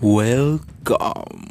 Welcome.